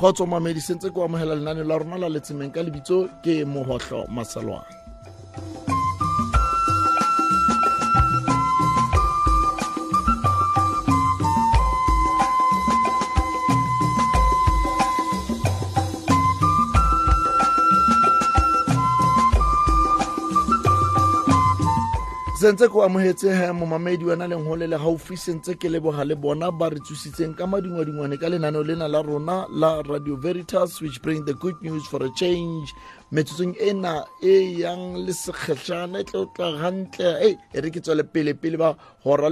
kgotso mamedi sentse ko amogela lenane la rona la letsemeng ka lebitso ke mogotlho maselwane sentse ko amogetse leng go le le gaufi ke leboga le bona ba re tsositseng ka madingwadingwane ka lenaneo lena la rona la radio veritas which bring the good news for a change. Metsotsong e yang le sekgetšana e gantle e e re ke tswele ba gora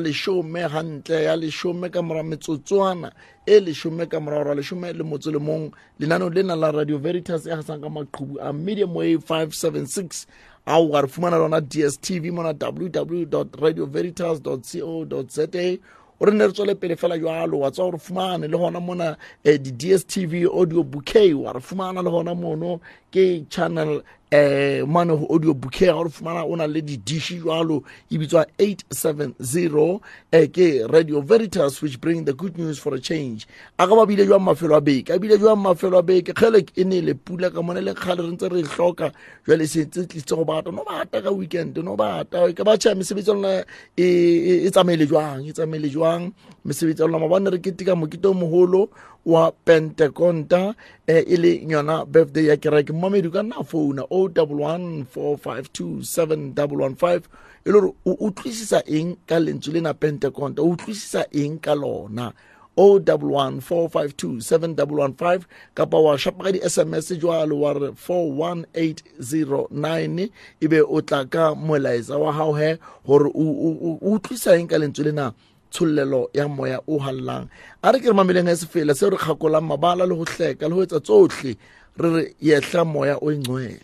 gantle ya ka mora metsotswana e ka mora gora le motso le mong. Lenaneo lena la radio veritas e gasang ka maqhubu a medium wave 576 ao wa re fumana lona dstv mona www radio veritas co za o re ne re tswele pele fela jalo wa tswa gore fumane le gona mona eh, di-dstv audio bouquet wa re fumana le gona mono ke channel eh mane go audio bouquet ga re fumana o na le di-dishi jalo e bitswa 870 eh, ke radio veritas which bring the good news for a change. A ka ba bile jwang mafelo a beke? A bile jwang mafelo a beke? Kgele e ne le pula ka mone le kgale re ntse re hloka. Jwale setse tlitse go bata. No bata ka weekend no bata. Ka batšha mesebetsi ya lona e, e e tsamaile jwang? E tsamaile jwang? Mesebetsi lona mabane re ketika mokete o mogolo wa penteconta eh, e le yona birthday ya kereke. Mmamedi ka nna founa o double one four five two seven double one five. E le gore o utlwisisa eng ka lentswe lena penteconta? O utlwisisa eng ka lona? o double one four five two seven double one five. Kapa wa shapa ka di-sms jwalo wa re four one eight zero nine. Ebe o tla ka molaetsa wa gago he gore o- o o- o utlwisa eng ka lentswe tshollelo ya moya o hallang. A re ke re mameleng a sefela seo re kgakolang mabala le go hleka le go etsa tsohle re re yehla moya o engcwele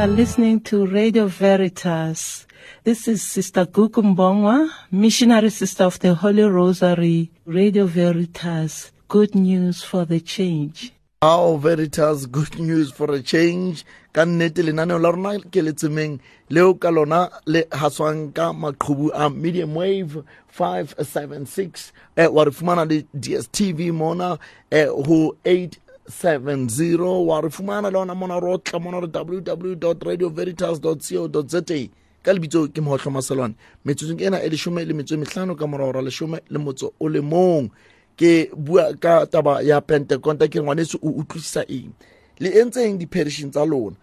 are listening to Radio Veritas. This is Sister Gukumbongwa, missionary sister of the Holy Rosary, Radio Veritas. Good news for the change. How Veritas good news for a change ka nnete lenaneo la rona ke le tsemeng leo ka lona le ka maqhubu a medium wave 576 eh, wa re fumana le dstv mona eh, ho 870 wa re fumana le ona mona ro tla mona re www radioveritas co za ka lebitso ke mogotlho maselwane metsotsong ena e leshome le metso e mehlano ka morago ra leshome le motso o le mong. Ke bua ka taba ya penteconta ke ngwanetse o utlwisisa eng? Le entseng di-perishon tsa lona?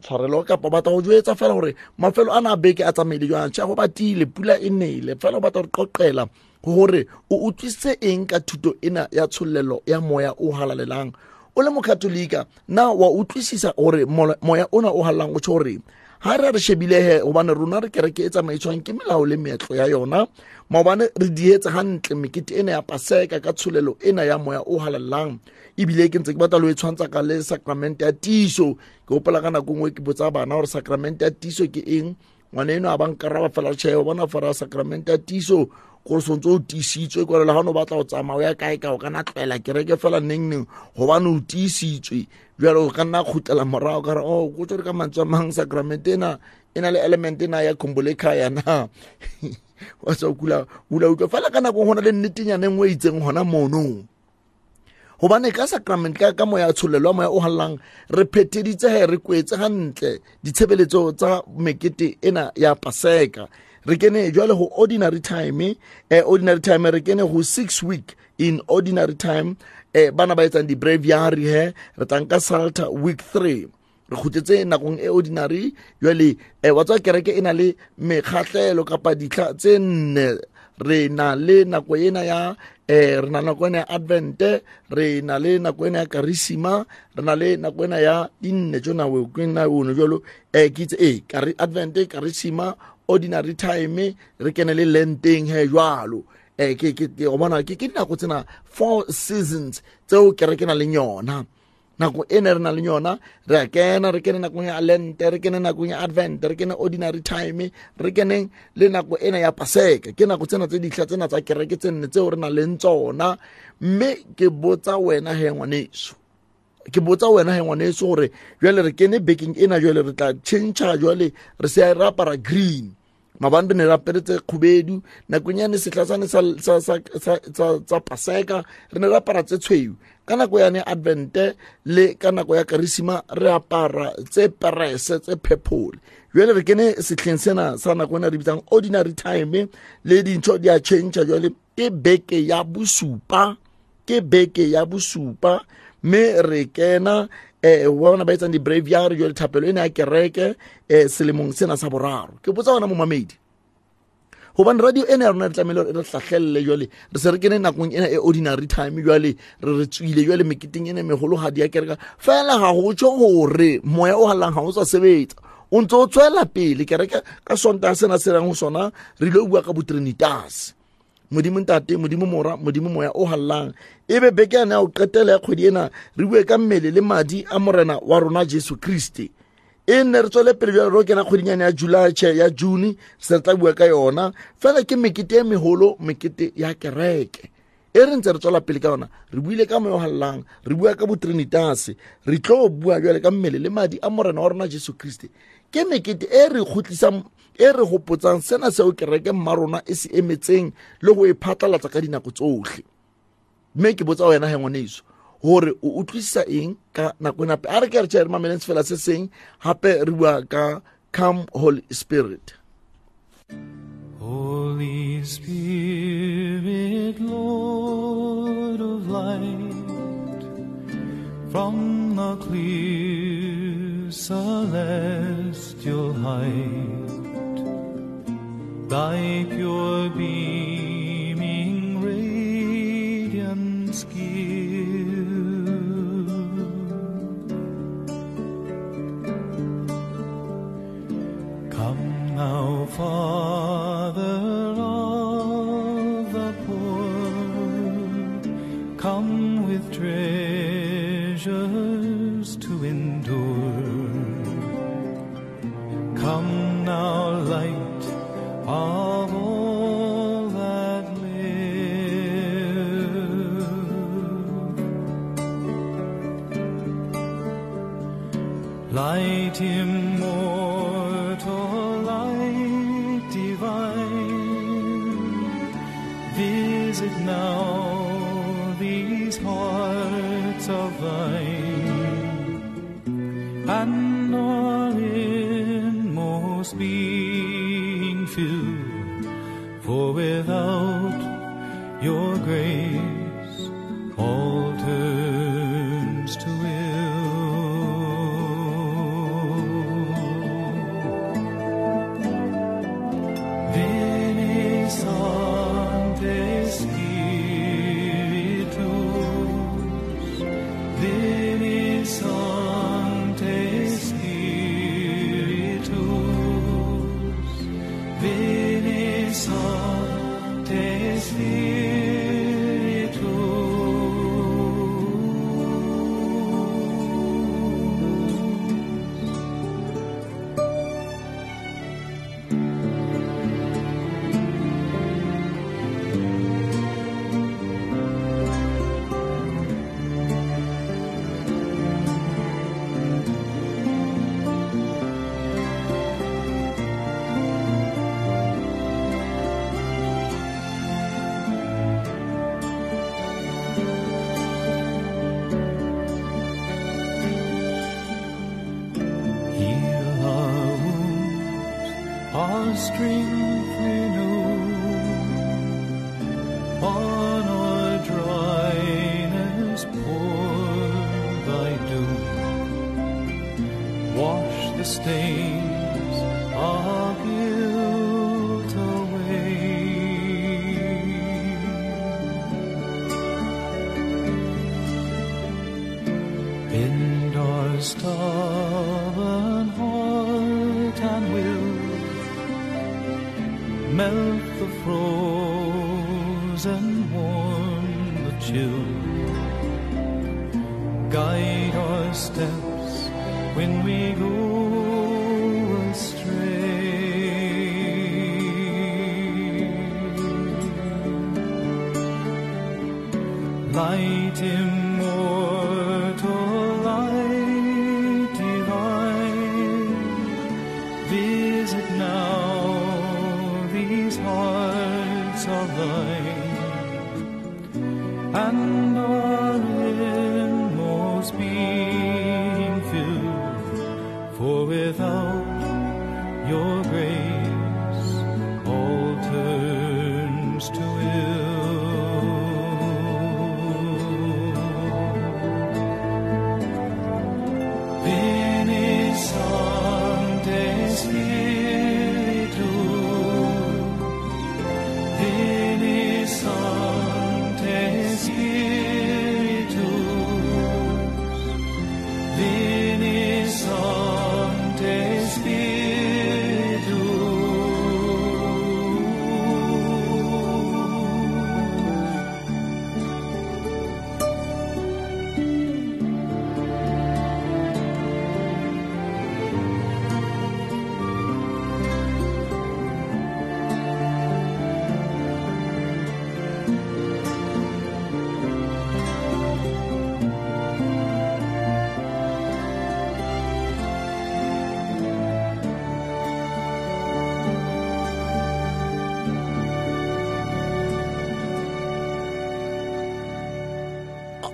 Tshwarelo kapa batla go joetsa fela gore mafelo a na beke a tsamaile jang tšha go batile pula e nele. Fela o batla go qoqela gore o utlwisitse eng ka thuto ena ya tshollelo ya moya o halalelang o le mokatolika. Na wa utlwisisa gore moya ona o halalang o tsho gore ha re re shebilehe gobane rona re kereke e tsamaiswang ke melao le meetlo ya yona. Maobane re dietse gantle mekete ena ya paseka ka tsholelo ena ya moya o halalelang ebile ke ntse ke batla le o e tshwantsa ka le sacramente ya tiso ke opela ka nako nngwe ke botsa bana gore sacramente ya tiso ke eng ngwane eno a bankaraba fela tšhee bona fara sacramente ya tiso gore sontse o tiisitswe kore le ga no batla go tsamaya o ya kae ka o kana tlwaela kereke fela neng neng gobane o tiisitswe. Jale o ka nna khutlela morago kare o ko tsore ka mantswe a mang sacramente ena e na le element ena ya khombolekaya na? Wa sa kula ula utlwa. Fela ka nako go na le nnetenyana nngwe e itseng gona mono gobane ka sacrament ka ka moya tsholelo wa moya o galelang re phetheditse he re kwetse gantle ditshebeletso tsa mekete ena ya paseka. Re kene jwale go ordinary time eh, ordinary time re kene go six week in ordinary time. Eh, bana ba etsang di-braviary he re tlang ka salter week three. Re khutletse nakong e ordinary jwale eh, wa tswa kereke e na le mekgatlelo kapa ditlha tse nne. Re na le nako ena ya eh re na nako ena ya advente re na le nako ena ya karisima re na le nako ena ya dinne jo nawe ke na ono jalo eh ke eh kari advente karisima ordinary time re kene le lenteng he jalo eh ke bona ke ke nako tsena four seasons tseo ke re ke na le yona nako e ne re na le yona re a kena re kene nakong ya lente re kene nakong ya advent re kene ordinary time re keneng le nako ena ya paseke ke nako tsena tse ditlha tsena tsa kereke tse nne tseo re na leng tsona. Mme ke botsa wena he ngwaneso. Ke botsa wena he ngwaneso gore jwale re kene baking ena jwale re tla change jwale re se re apara green mabane re ne re aperetse kgubedu nakong yane setlhasane sa tsa paseka re ne re apara tse tshweu. Ka nako yane advente le ka nako ya karisima re apara tse perese tse phephole jale re kene setlheng sena sa nako ena re bitsang ordinary time le dintho di a change jale ke beke ya bosupa ke beke ya bosupa mme re kena eh bona ba etsang di-braviary lethapelo thapelo ne ya kereke um selemong sena sa boraro. Ke botsa ona mo mamedi gobane radio ena ya rona re tlamehile re tlhatlhelele jale re se re kene nakong ena e ordinary time jale re re tswile jale meketeng ene megologadi ya kereka. Fela ga go tsho gore moya o galang ga o sa sebetsa. O ntse o tswela pele kereke ka sonta sena se rang go sona re ile o bua ka botrinitas modimo ntate modimo mora modimo moya o galelang e be beke yane ya o qetela ya kgwedi ena re bue ka mmele le madi a morena wa rona jesu kriste e nne re tswele pele jalo ro kena kgwedinyane ya july che ya june se re tla bua ka yona. Fela ke mekete e megolo mekete ya kereke. E re ntse re tswela pele ka yona. Re buile ka moya o galelang re bua ka botrinitas re tlo bua jale ka mmele le madi a morena wa rona jesu kriste ke mekete e re kgutlisang e re gopotsang sena seo kereke mma rona e se emetseng le go e phatlalatsa ka dinako tsotlhe mme ke botsa wena he ngwaneso gore o utlwisisa eng ka nako enape a re ke re tšea re sefela se seng gape re bua ka come holy spirit. Holy Spirit, Lord of light, from the clear celestial height, thy pure beaming radiance give. Come now, Father Light strength renew. On our dryness pour thy dew. Wash the stains of guilt away. Bend our stubborn melt the frozen, warm the chill. Guide our steps when we go astray. Light immortal,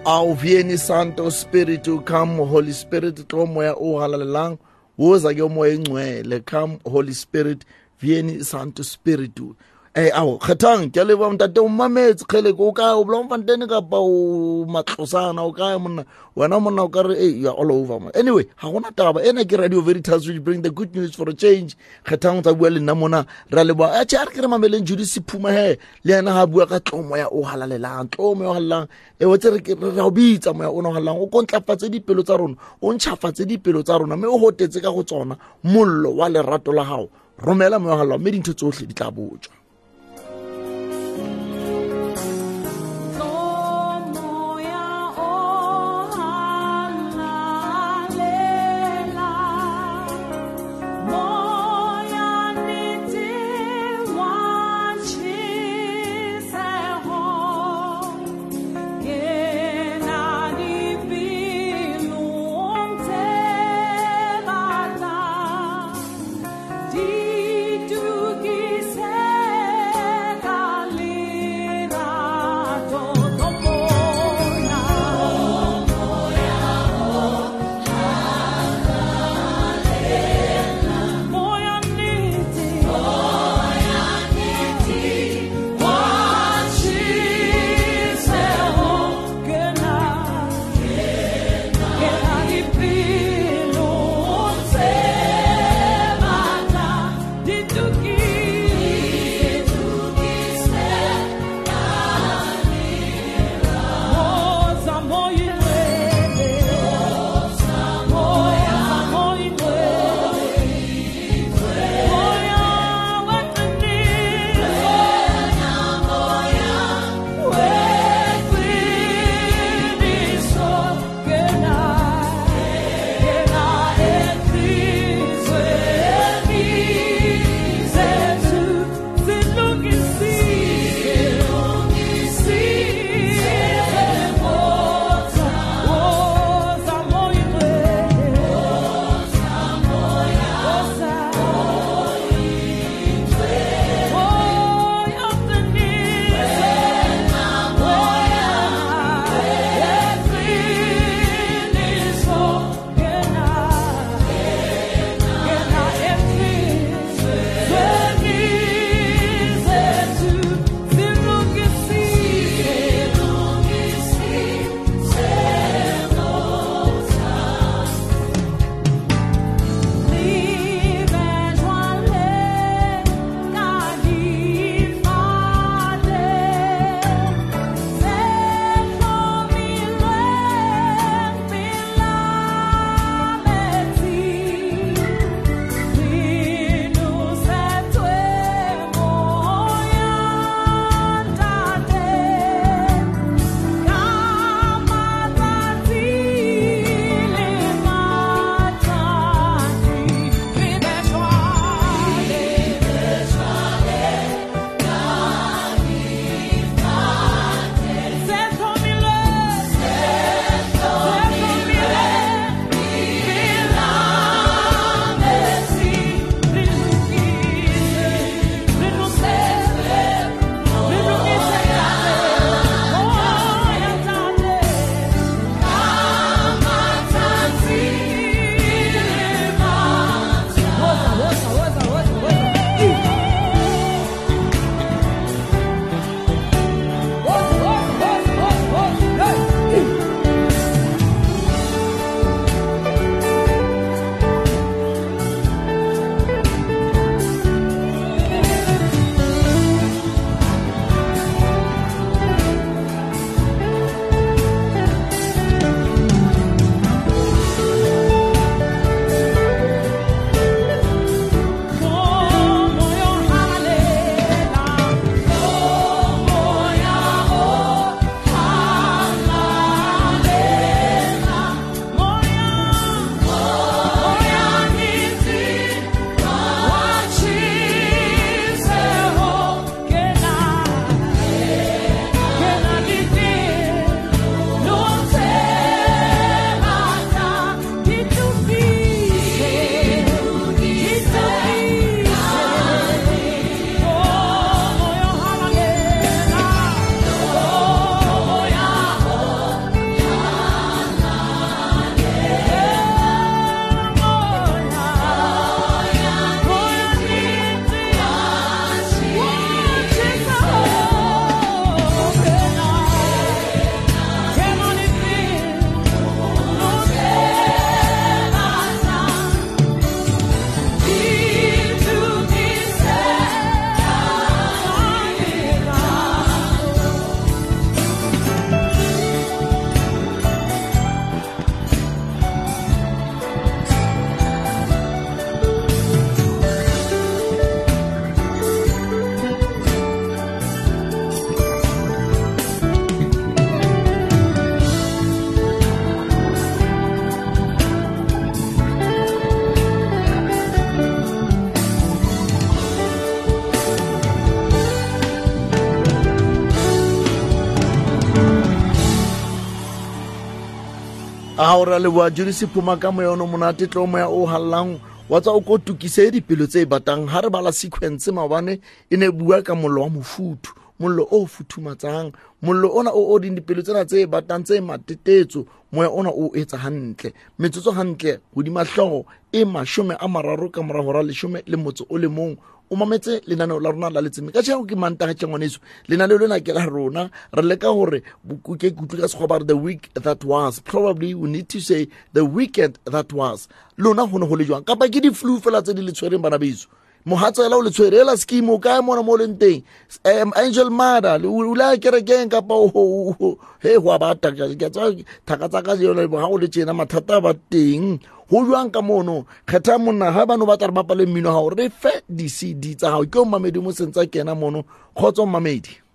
au vieni santo spiritu come holy spirit tlo moya o halalelang woza ke moya engcwele. Come holy spirit vieni santo spiritu eh ao kgethang ke a leba ntate o mametse kgele ko ka o bola mfantene kapa o matlosana o kae monna? Wena monna o kare hey, you are all over man. anyway ga gona taba ena ke radio veritas which bring the good news for a change. Kgethang tsa bua le nna mona leboa a tše a re ke re judy sephuma he le yena ga bua ka tlomo moya o halalelang tlomo moya o halalelang. E wetse re ra o bitsa moya o na o o kontlafatse dipelo tsa rona o ntšhafatse dipelo tsa rona mme o gotetse ka go tsona mollo wa lerato la gago romela moya o halalelang mme dintho tsotlhe di tla botswa a o ra leboa jodi sephoma ka moya ono monate tlo moya o hallang. Wa tsa o ko tukise dipelo tse e batang. Ga re bala sequence maobane e ne bua ka mollo wa mofuthu mollo o futhumatsang. Mollo ona o oding dipelo tsena tse e batang tse matetetso moya ona o etsa hantle. Metsotso hantle godima tlhogo e mashome a mararo ka morago ra leshome le motso o le mong o mametse lenaneo la rona la letseme. Ka tšhago ke mantaga tša ngwaneso lenaneo lena ke la rona. Re leka gore ke ke utlwe ka sekgoba re the week that was probably we need to say the weekend that was. Lona go ne go le jwang? Kapa ke di-flu fela tse di le tshwereng bana beso? Mohatsela o le tshwere ela scheme o kae mona mo leng teng? Um angel mada o le a kerekeng kapa he go a tsa thaka tsa ka jona ga o le tjena mathata a ba teng go jwang ka mono? Kgetha monna ga bano ba tla re bapale mmino gago re fe di-cd tsa gago ke o mamedi mo sentse kena mono. Kgotsa o mamedi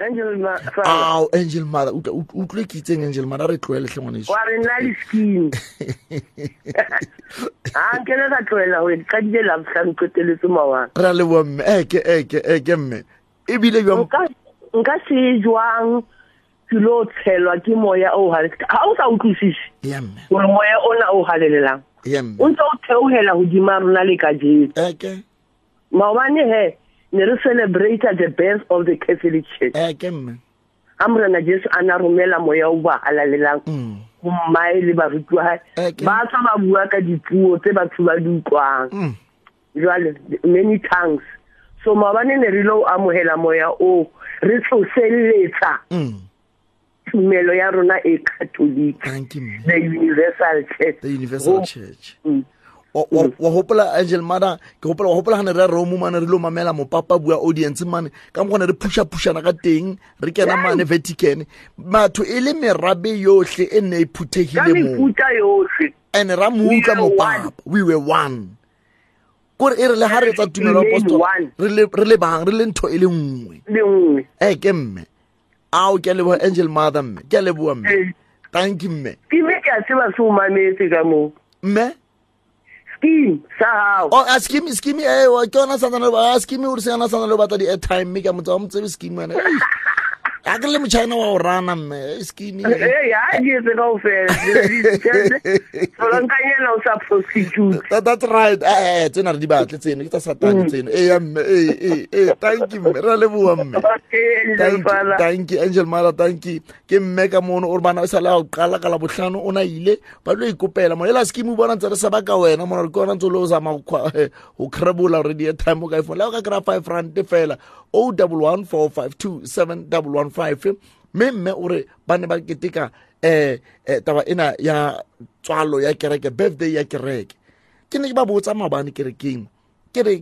Angel Ma- ao angel mother utlwe ke itseng angel mother re tloeletlhe ngwaneso. Wa re nna le scheme a nkele ka tloela go ka dile labotlhano qeteletse mawana re a leboa mme eke eke eke mme. Ebile nka se jwang ke lo tshelwa ke moya o hale ga o sa utlwisise ya mme. gore moya ona o halelelang ya o mme ntse o theogela godima rona le ka jeno eke maobane he ne re celebrata the birth of the catholic church. Eke mme. Ga morena jesu a na romela moya o ba halalelang Mm. go mmae le barutiwa Okay. ba tswa ba bua ka dipuo tse batho ba di utlwang. Mm. jwale many tongues. So maobane ne re lo amogela moya o re tloseletsa Mm. Tumelo ya rona e catholic thank you mme the universal church. The universal Oh. church. Mm. wa wa- wa hopola angel mada ke hopola wa hopola gane re a rome mane re lo mamela mopapa bua audience mane. Ka mo gone re pusha-pushana ka teng re kena mane vatican. Batho e le merabe yotlhe e nne e ka phuthegile mo mefuta yotlhe and ra mo We utlwa were mopapa we were one. Kore e re le ga re tsa tumelo remain apostol one. re le re le bang re le ntho e le nngwe. Le nngwe. E ke mme. ao ke lebo angel mother mme. Ke lebo mme. Thank you mme. Ke me ke tseba se o mametse ka mo mme? Scheme sa hao. O a scheme scheme eh, e o ke ona sa nna ba scheme o re se ona sa nna le ba ta di airtime mme ka motse wa motse scheme wena. A ke le mochina wa o rana mme eh, skimi eh. ee o prostitute That, that's right. Eh eh, tsena re di batle tseno ke tsa satane tseno. E ya mme eh eh eh thank you mme. Re a leboa mme. Thank you, angel mara thank you. Ke mme ka mono o re bana e sa le a o qala ka labotlhano o na ile ba lo ikopela mo ela skimi bona ntse re sa baka wena mona re ke ona ntse o le o zama go eh, crebola already airtime o ka iphone le o ka kry-a five rand fela. O double one four five two seven double one five mme mme o re ba ne ba keteka um taba ena ya tswalo ya kereke birthday ya kereke. Ke ne ke ba botsa maabane kerekeng. Ke re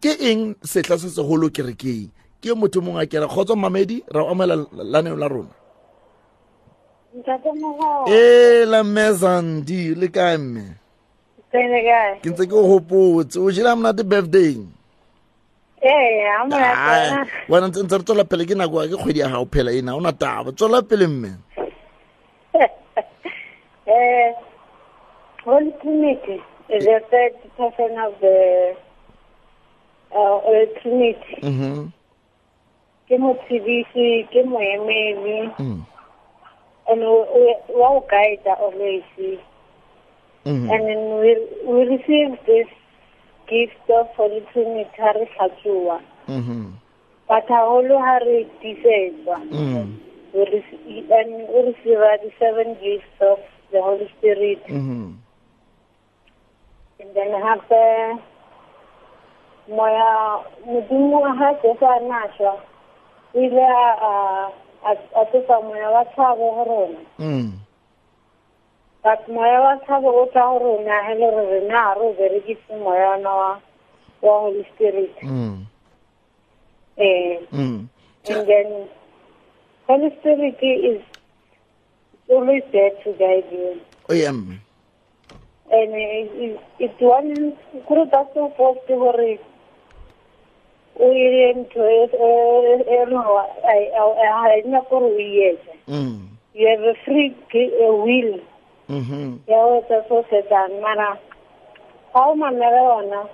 ke eng setla se segolo kerekeng? Ke motho mongwe a kera kgotsa mamedi ra o amela laneo la rona. Ntate Mogolo, e la mmezandi le kae mme? Ke ntse ke o gopotse o jela monate birthday wena. wena ntse ntse re tswela pele ke nako ke kgwedi ya gago phela ena o na taba. Tswela pele mme. Eh, Holy Trinity is the third person of the uh, uh, Trinity. Mhm, Ke motsibisi, ke moemedi, mm, and we, we, wa o guide always. mhm, And then we, we receive this gift of Holy Trinity ha re tlhatsoa. mhm, But haholo ha re tiisetswa. mm, and we receive the seven gifts of the Holy Spirit. mhm. And then hape moya modimo ha Jesu a nashwa o ile a a- a tlosa moya wa tshabo go rona Mm, but moya wa tshabo o tla go rona he le gore na ha re o berekise moya ona wa wa Holy Spirit mm, eh mm. and then Holy Spirit is always there to guide you o ya mme and it, it, one kuri ta so forced gore o ile ntho e e- e no a ina gore o etse Mm, you have a free will mhm, ya sociedad mara how man mera wana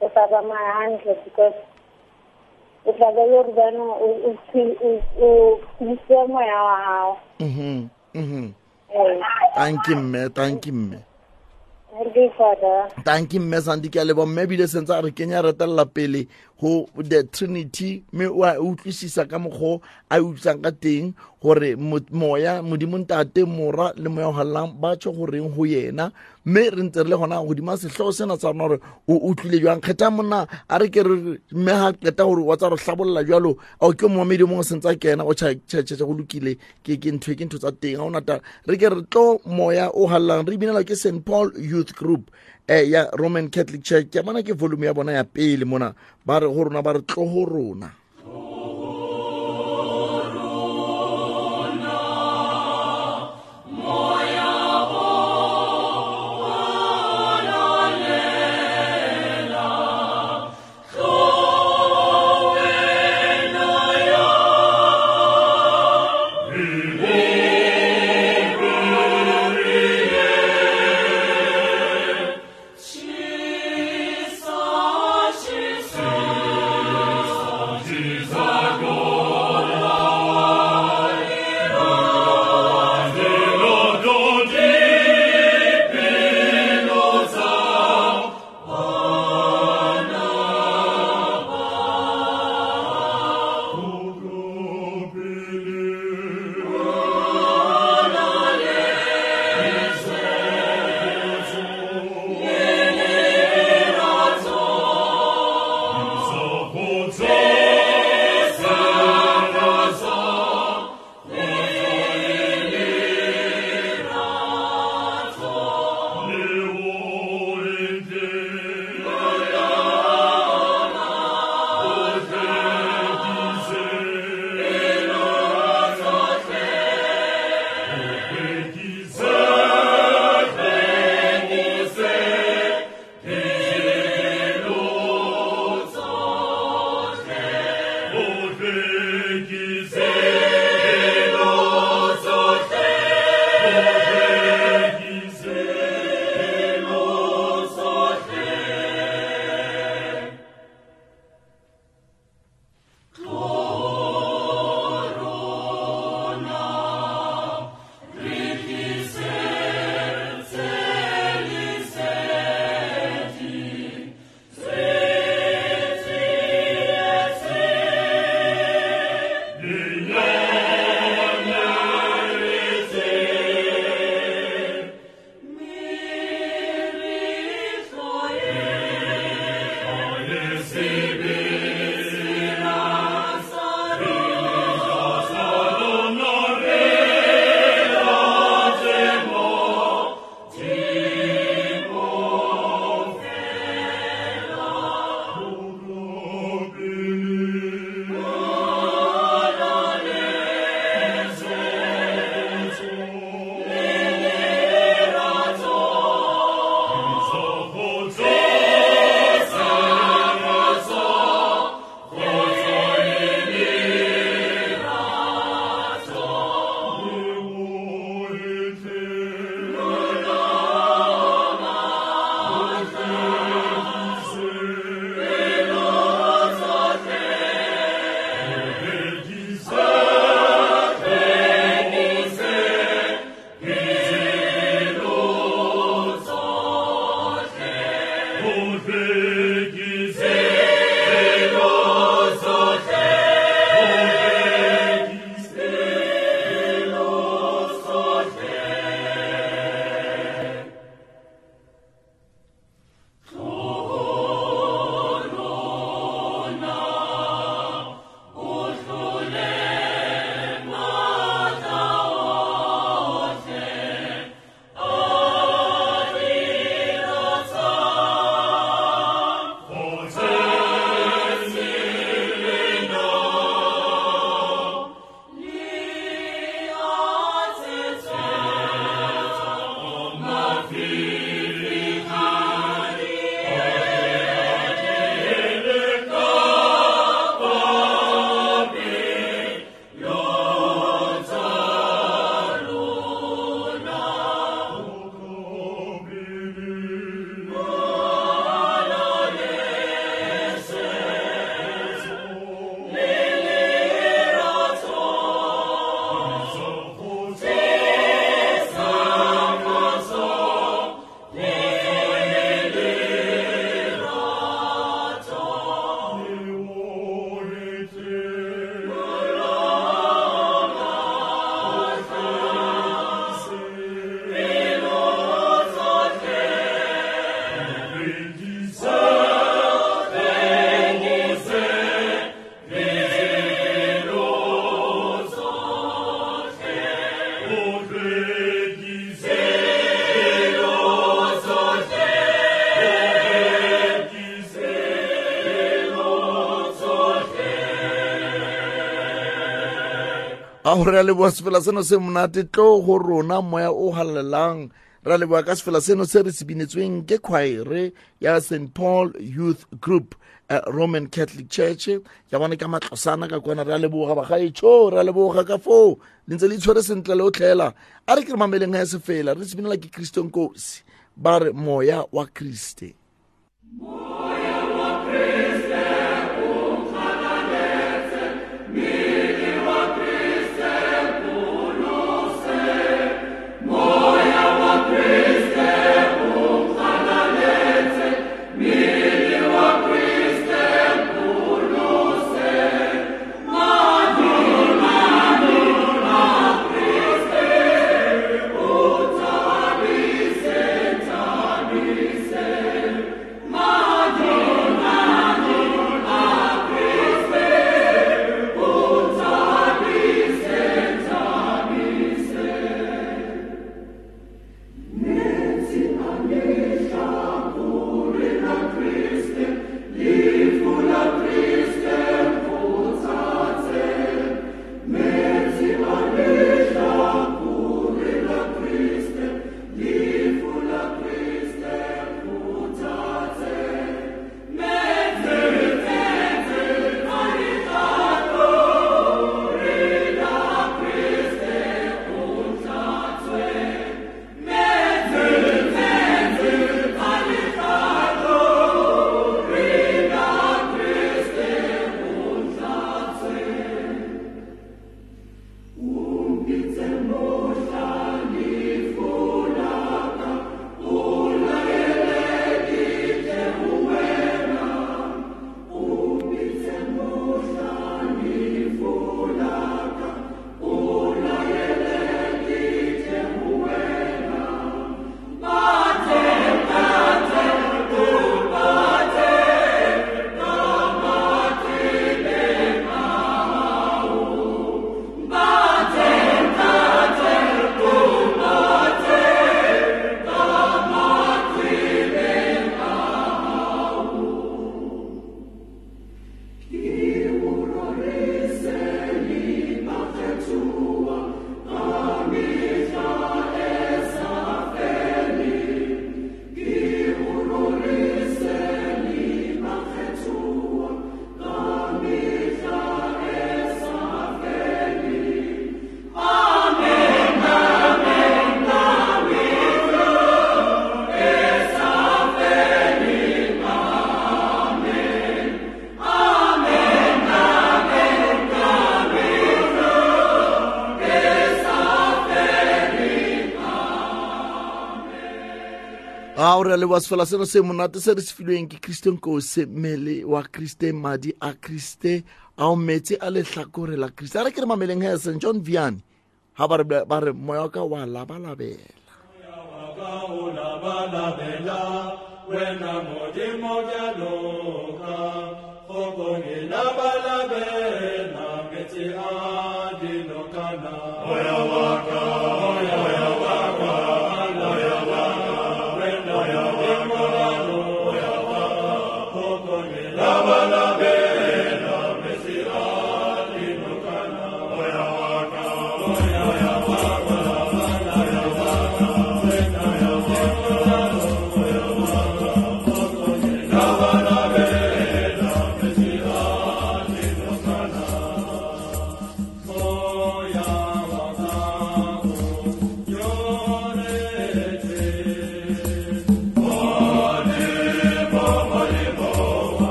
usaba mahandle because usabe yordano uise moya wa gago thank you mme thank you mme Thank you, Father. tanki mme sandi ke a lebo mme ebile sentse a re kenya retelela pele go the trinity mme o a utlwisisa ka mokgwa a utlwisang ka teng gore moya modimo ntate mora le moya o galelang ba tsho goreng go yena mme re ntse re le gona godima setlhogo sena sa rona gore o utlwile jwang. Kgetha monna a re ke re mme ga qeta gore wa tsa go tlhabolola jalo ao ke momamedi mongwe sentse a kena o tšhatšhatša go lokile. Ke ntho ke ntho tsa teng ga onata re ke re tlo moya o galelang re binelwa ke st paul youth group eh ya roman catholic church. Ke bona ke volume ya bona ya pele mona ba re go rona ba re tlo go rona go re a leboa sefela seno se monate tlo go rona moya o galelang re a leboa ka sefela seno se re se binetsweng ke choire ya st paul youth group roman catholic church. Ya bone ka matlosana ka kwana re a leboga bagaetšho re a leboga ka foo. Le ntse le itshwere sentle le o tlhela. A re ke re mameleng ga ya sefela re se binela ke kriston kosi ba re moya wa kriste a o re a leboa seno se monate se re se filweng ke kristen kose mmele wa kriste madi a kriste ao metse a letlhakore la kriste a re ke re mameleng he st john Vianney ga ba re- moya wa ka wa labalabela Balabalabela, wena modimo jaloka, fokoni labalabela, metsi a dinokana. Oya waka, oya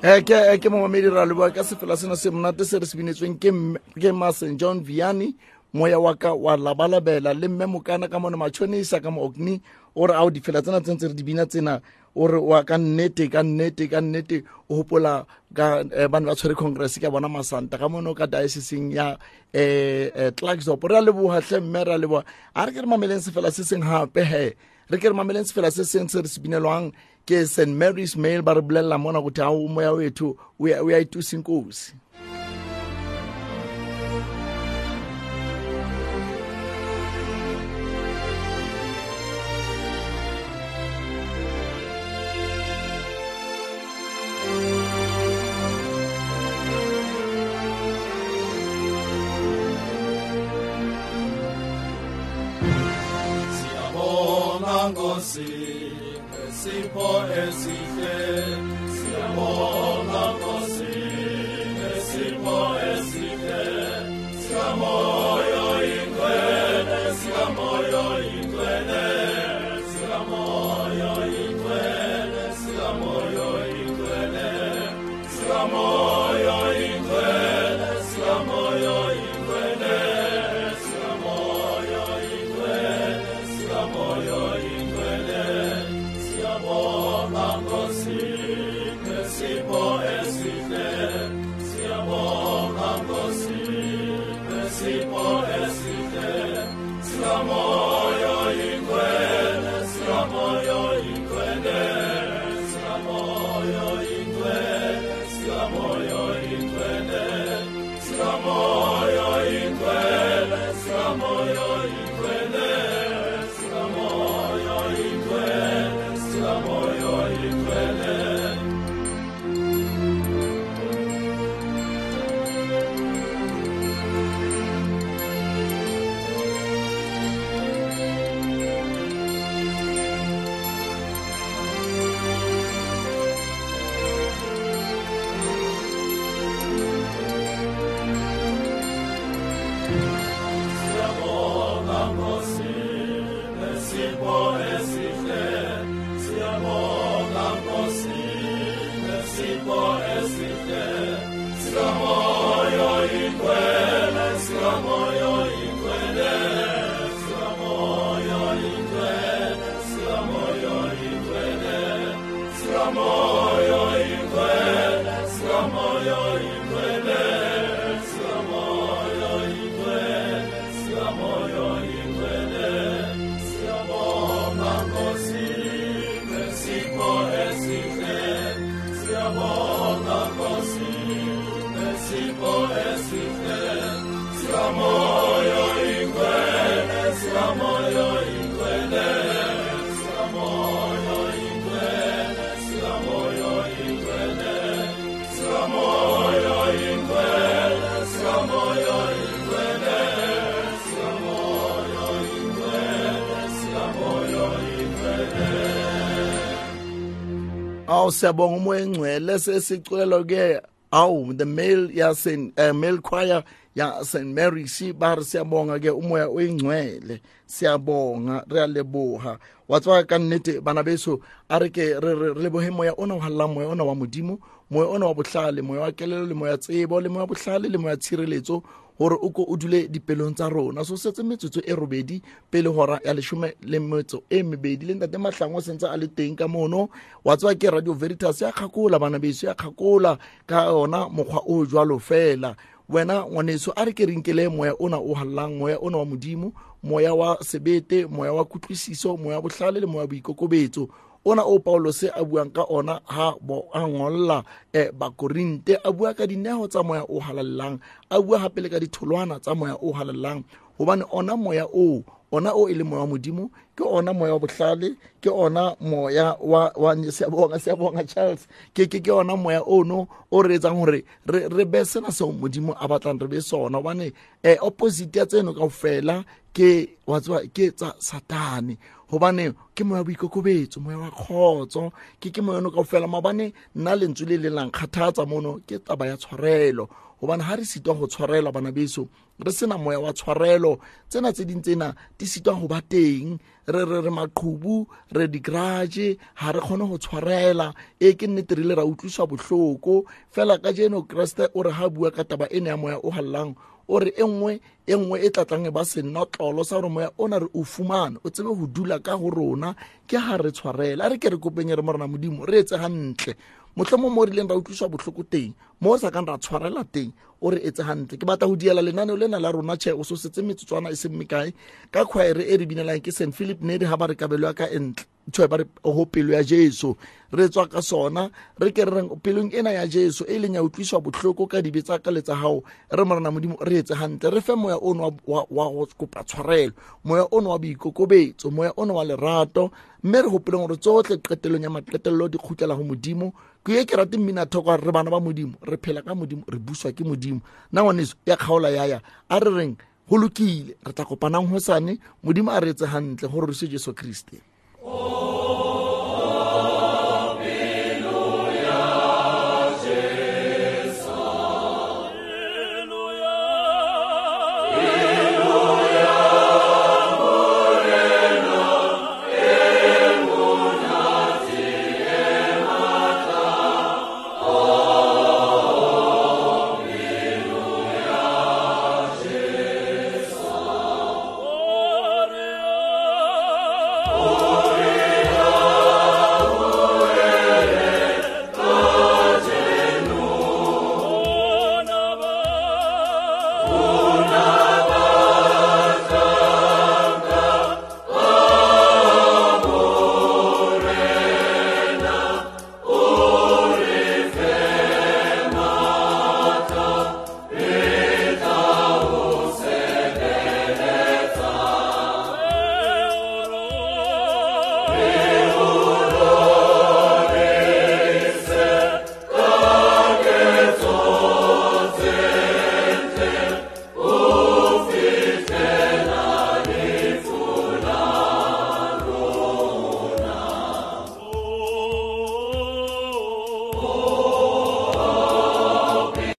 ke eh, ke momamedi ra leboa ka sefela seno se monate se re se binetsweng ke ma st john viani moya wa ka wa labalabela. Le mme mokana ka mone matšhonisa ka mookni o re ao difela tsena tsentse re di bina tsena o re wa ka nnete ka nnete ka nnete o gopola ka bane ba tshware congress ka bona masanta. Ka mone o ka dioceseng ya um clarksop re a leboga mme re a leboga a re ke re mameleng sefela se seng gape he re ke re mameleng sefela se seng se re se binelwang ke st mary's mail ba re bolelela mona gothi ao moya wethu o ya o ya itusing kosi Siyabonga Nkosi awu siyabonga umoya engcwele sesiculelwa ke awu the male yasen uh, male choir ya St Mary's ba re siyabonga ke umoya oyingcwele siyabonga re a leboha wa tswa ka nnete bana beso a re ke re re- re lebohe moya ona o hallang moya ona wa modimo moya ona wa bohlale moya wa kelelo le moya tsebo le moya bohlale le moya tshireletso. Gore o ko o dule dipelong tsa rona. So setse metsotso e robedi pele hora ya leshome le metso e mebedi. Le ntate mahlango o sentse a le teng ka mono. Wa tswa ke radio veritas ya kgakola bana beso ya kgakola ka yona mokgwa o jwalo fela. Wena ngwaneso a re ke renkele moya ona o hallang moya ona wa modimo moya wa sebete moya wa kutlwisiso moya wa bohlale le moya wa boikokobetso. Ona o paulose a buang ka ona ha bo a ngolla eh, bakorinte a bua ka dineho tsa moya o halallang. A bua gape le ka ditholwana tsa moya o halallang. Gobane ona moya o ona o e le moya wa modimo ke ona moya wa botlhale ke ona moya wa siyabonga charles. Ke ke ke ona moya ono o re etsang gore re be sena seo modimo a batlang re be sona. Gobane um opposite ya tseno kaofela ke wa tseba ke tsa satane hobane ke moya boikokobetso moya wa kgotso ke ke moya ono kaofela. Maobane nna lentswe le le lang kgathatsa mono ke taba ya tshwarelo. Hobane ha re sitwa go tshwarelwa bana beso re sena moya wa tshwarelo. Tsena tse ding tsena di sitwa go ba teng. Re re re maqhubu re digrage ha re kgone go tshwarela. E ke nnete re ile ra utlwiswa bohloko. Fela ka jeno kreste o re ha bua ka taba ene ya moya o hallang o re e nngwe e nngwe e tlatlang e ba senotlolo sa gore moya ona re o fumane o tsebe go dula ka go rona ke ha re tshwarela. A re ke re kopenye re mo rona modimo re etse gantle motlhomo mo rileng ra utlwiswa botlhoko teng mo re sa kang ra tshwarela teng o re etse gantle ke batla go diela lenaneo lena la rona tšhe o so setse metsotswana e seng mekae? Ka kgwaere e re binelang ke st philip nedi ga ba re kabelo ya ka entle tšhoe ba re go pelo ya jesu. Re tswa ka sona re ke re pelong ena ya jesu e leng ya utlwiswa botlhoko ka dibe tsa ka letsa gago re morena modimo re etse gantle re fe moya ono wa- go kopa tshwarelo moya ono wa boikokobetso moya ono wa lerato mme re gopeleng gore tsotlhe qetelong ya maqetelelo di kgutlela go modimo. Ke ye ke rate mmina thoko re bana ba modimo re phela ka modimo re buswa ke modimo. Nna ngwaneso ya kgaola yaya a re reng go lokile re tla kopanang go sane modimo a re etse gore re se jesu kriste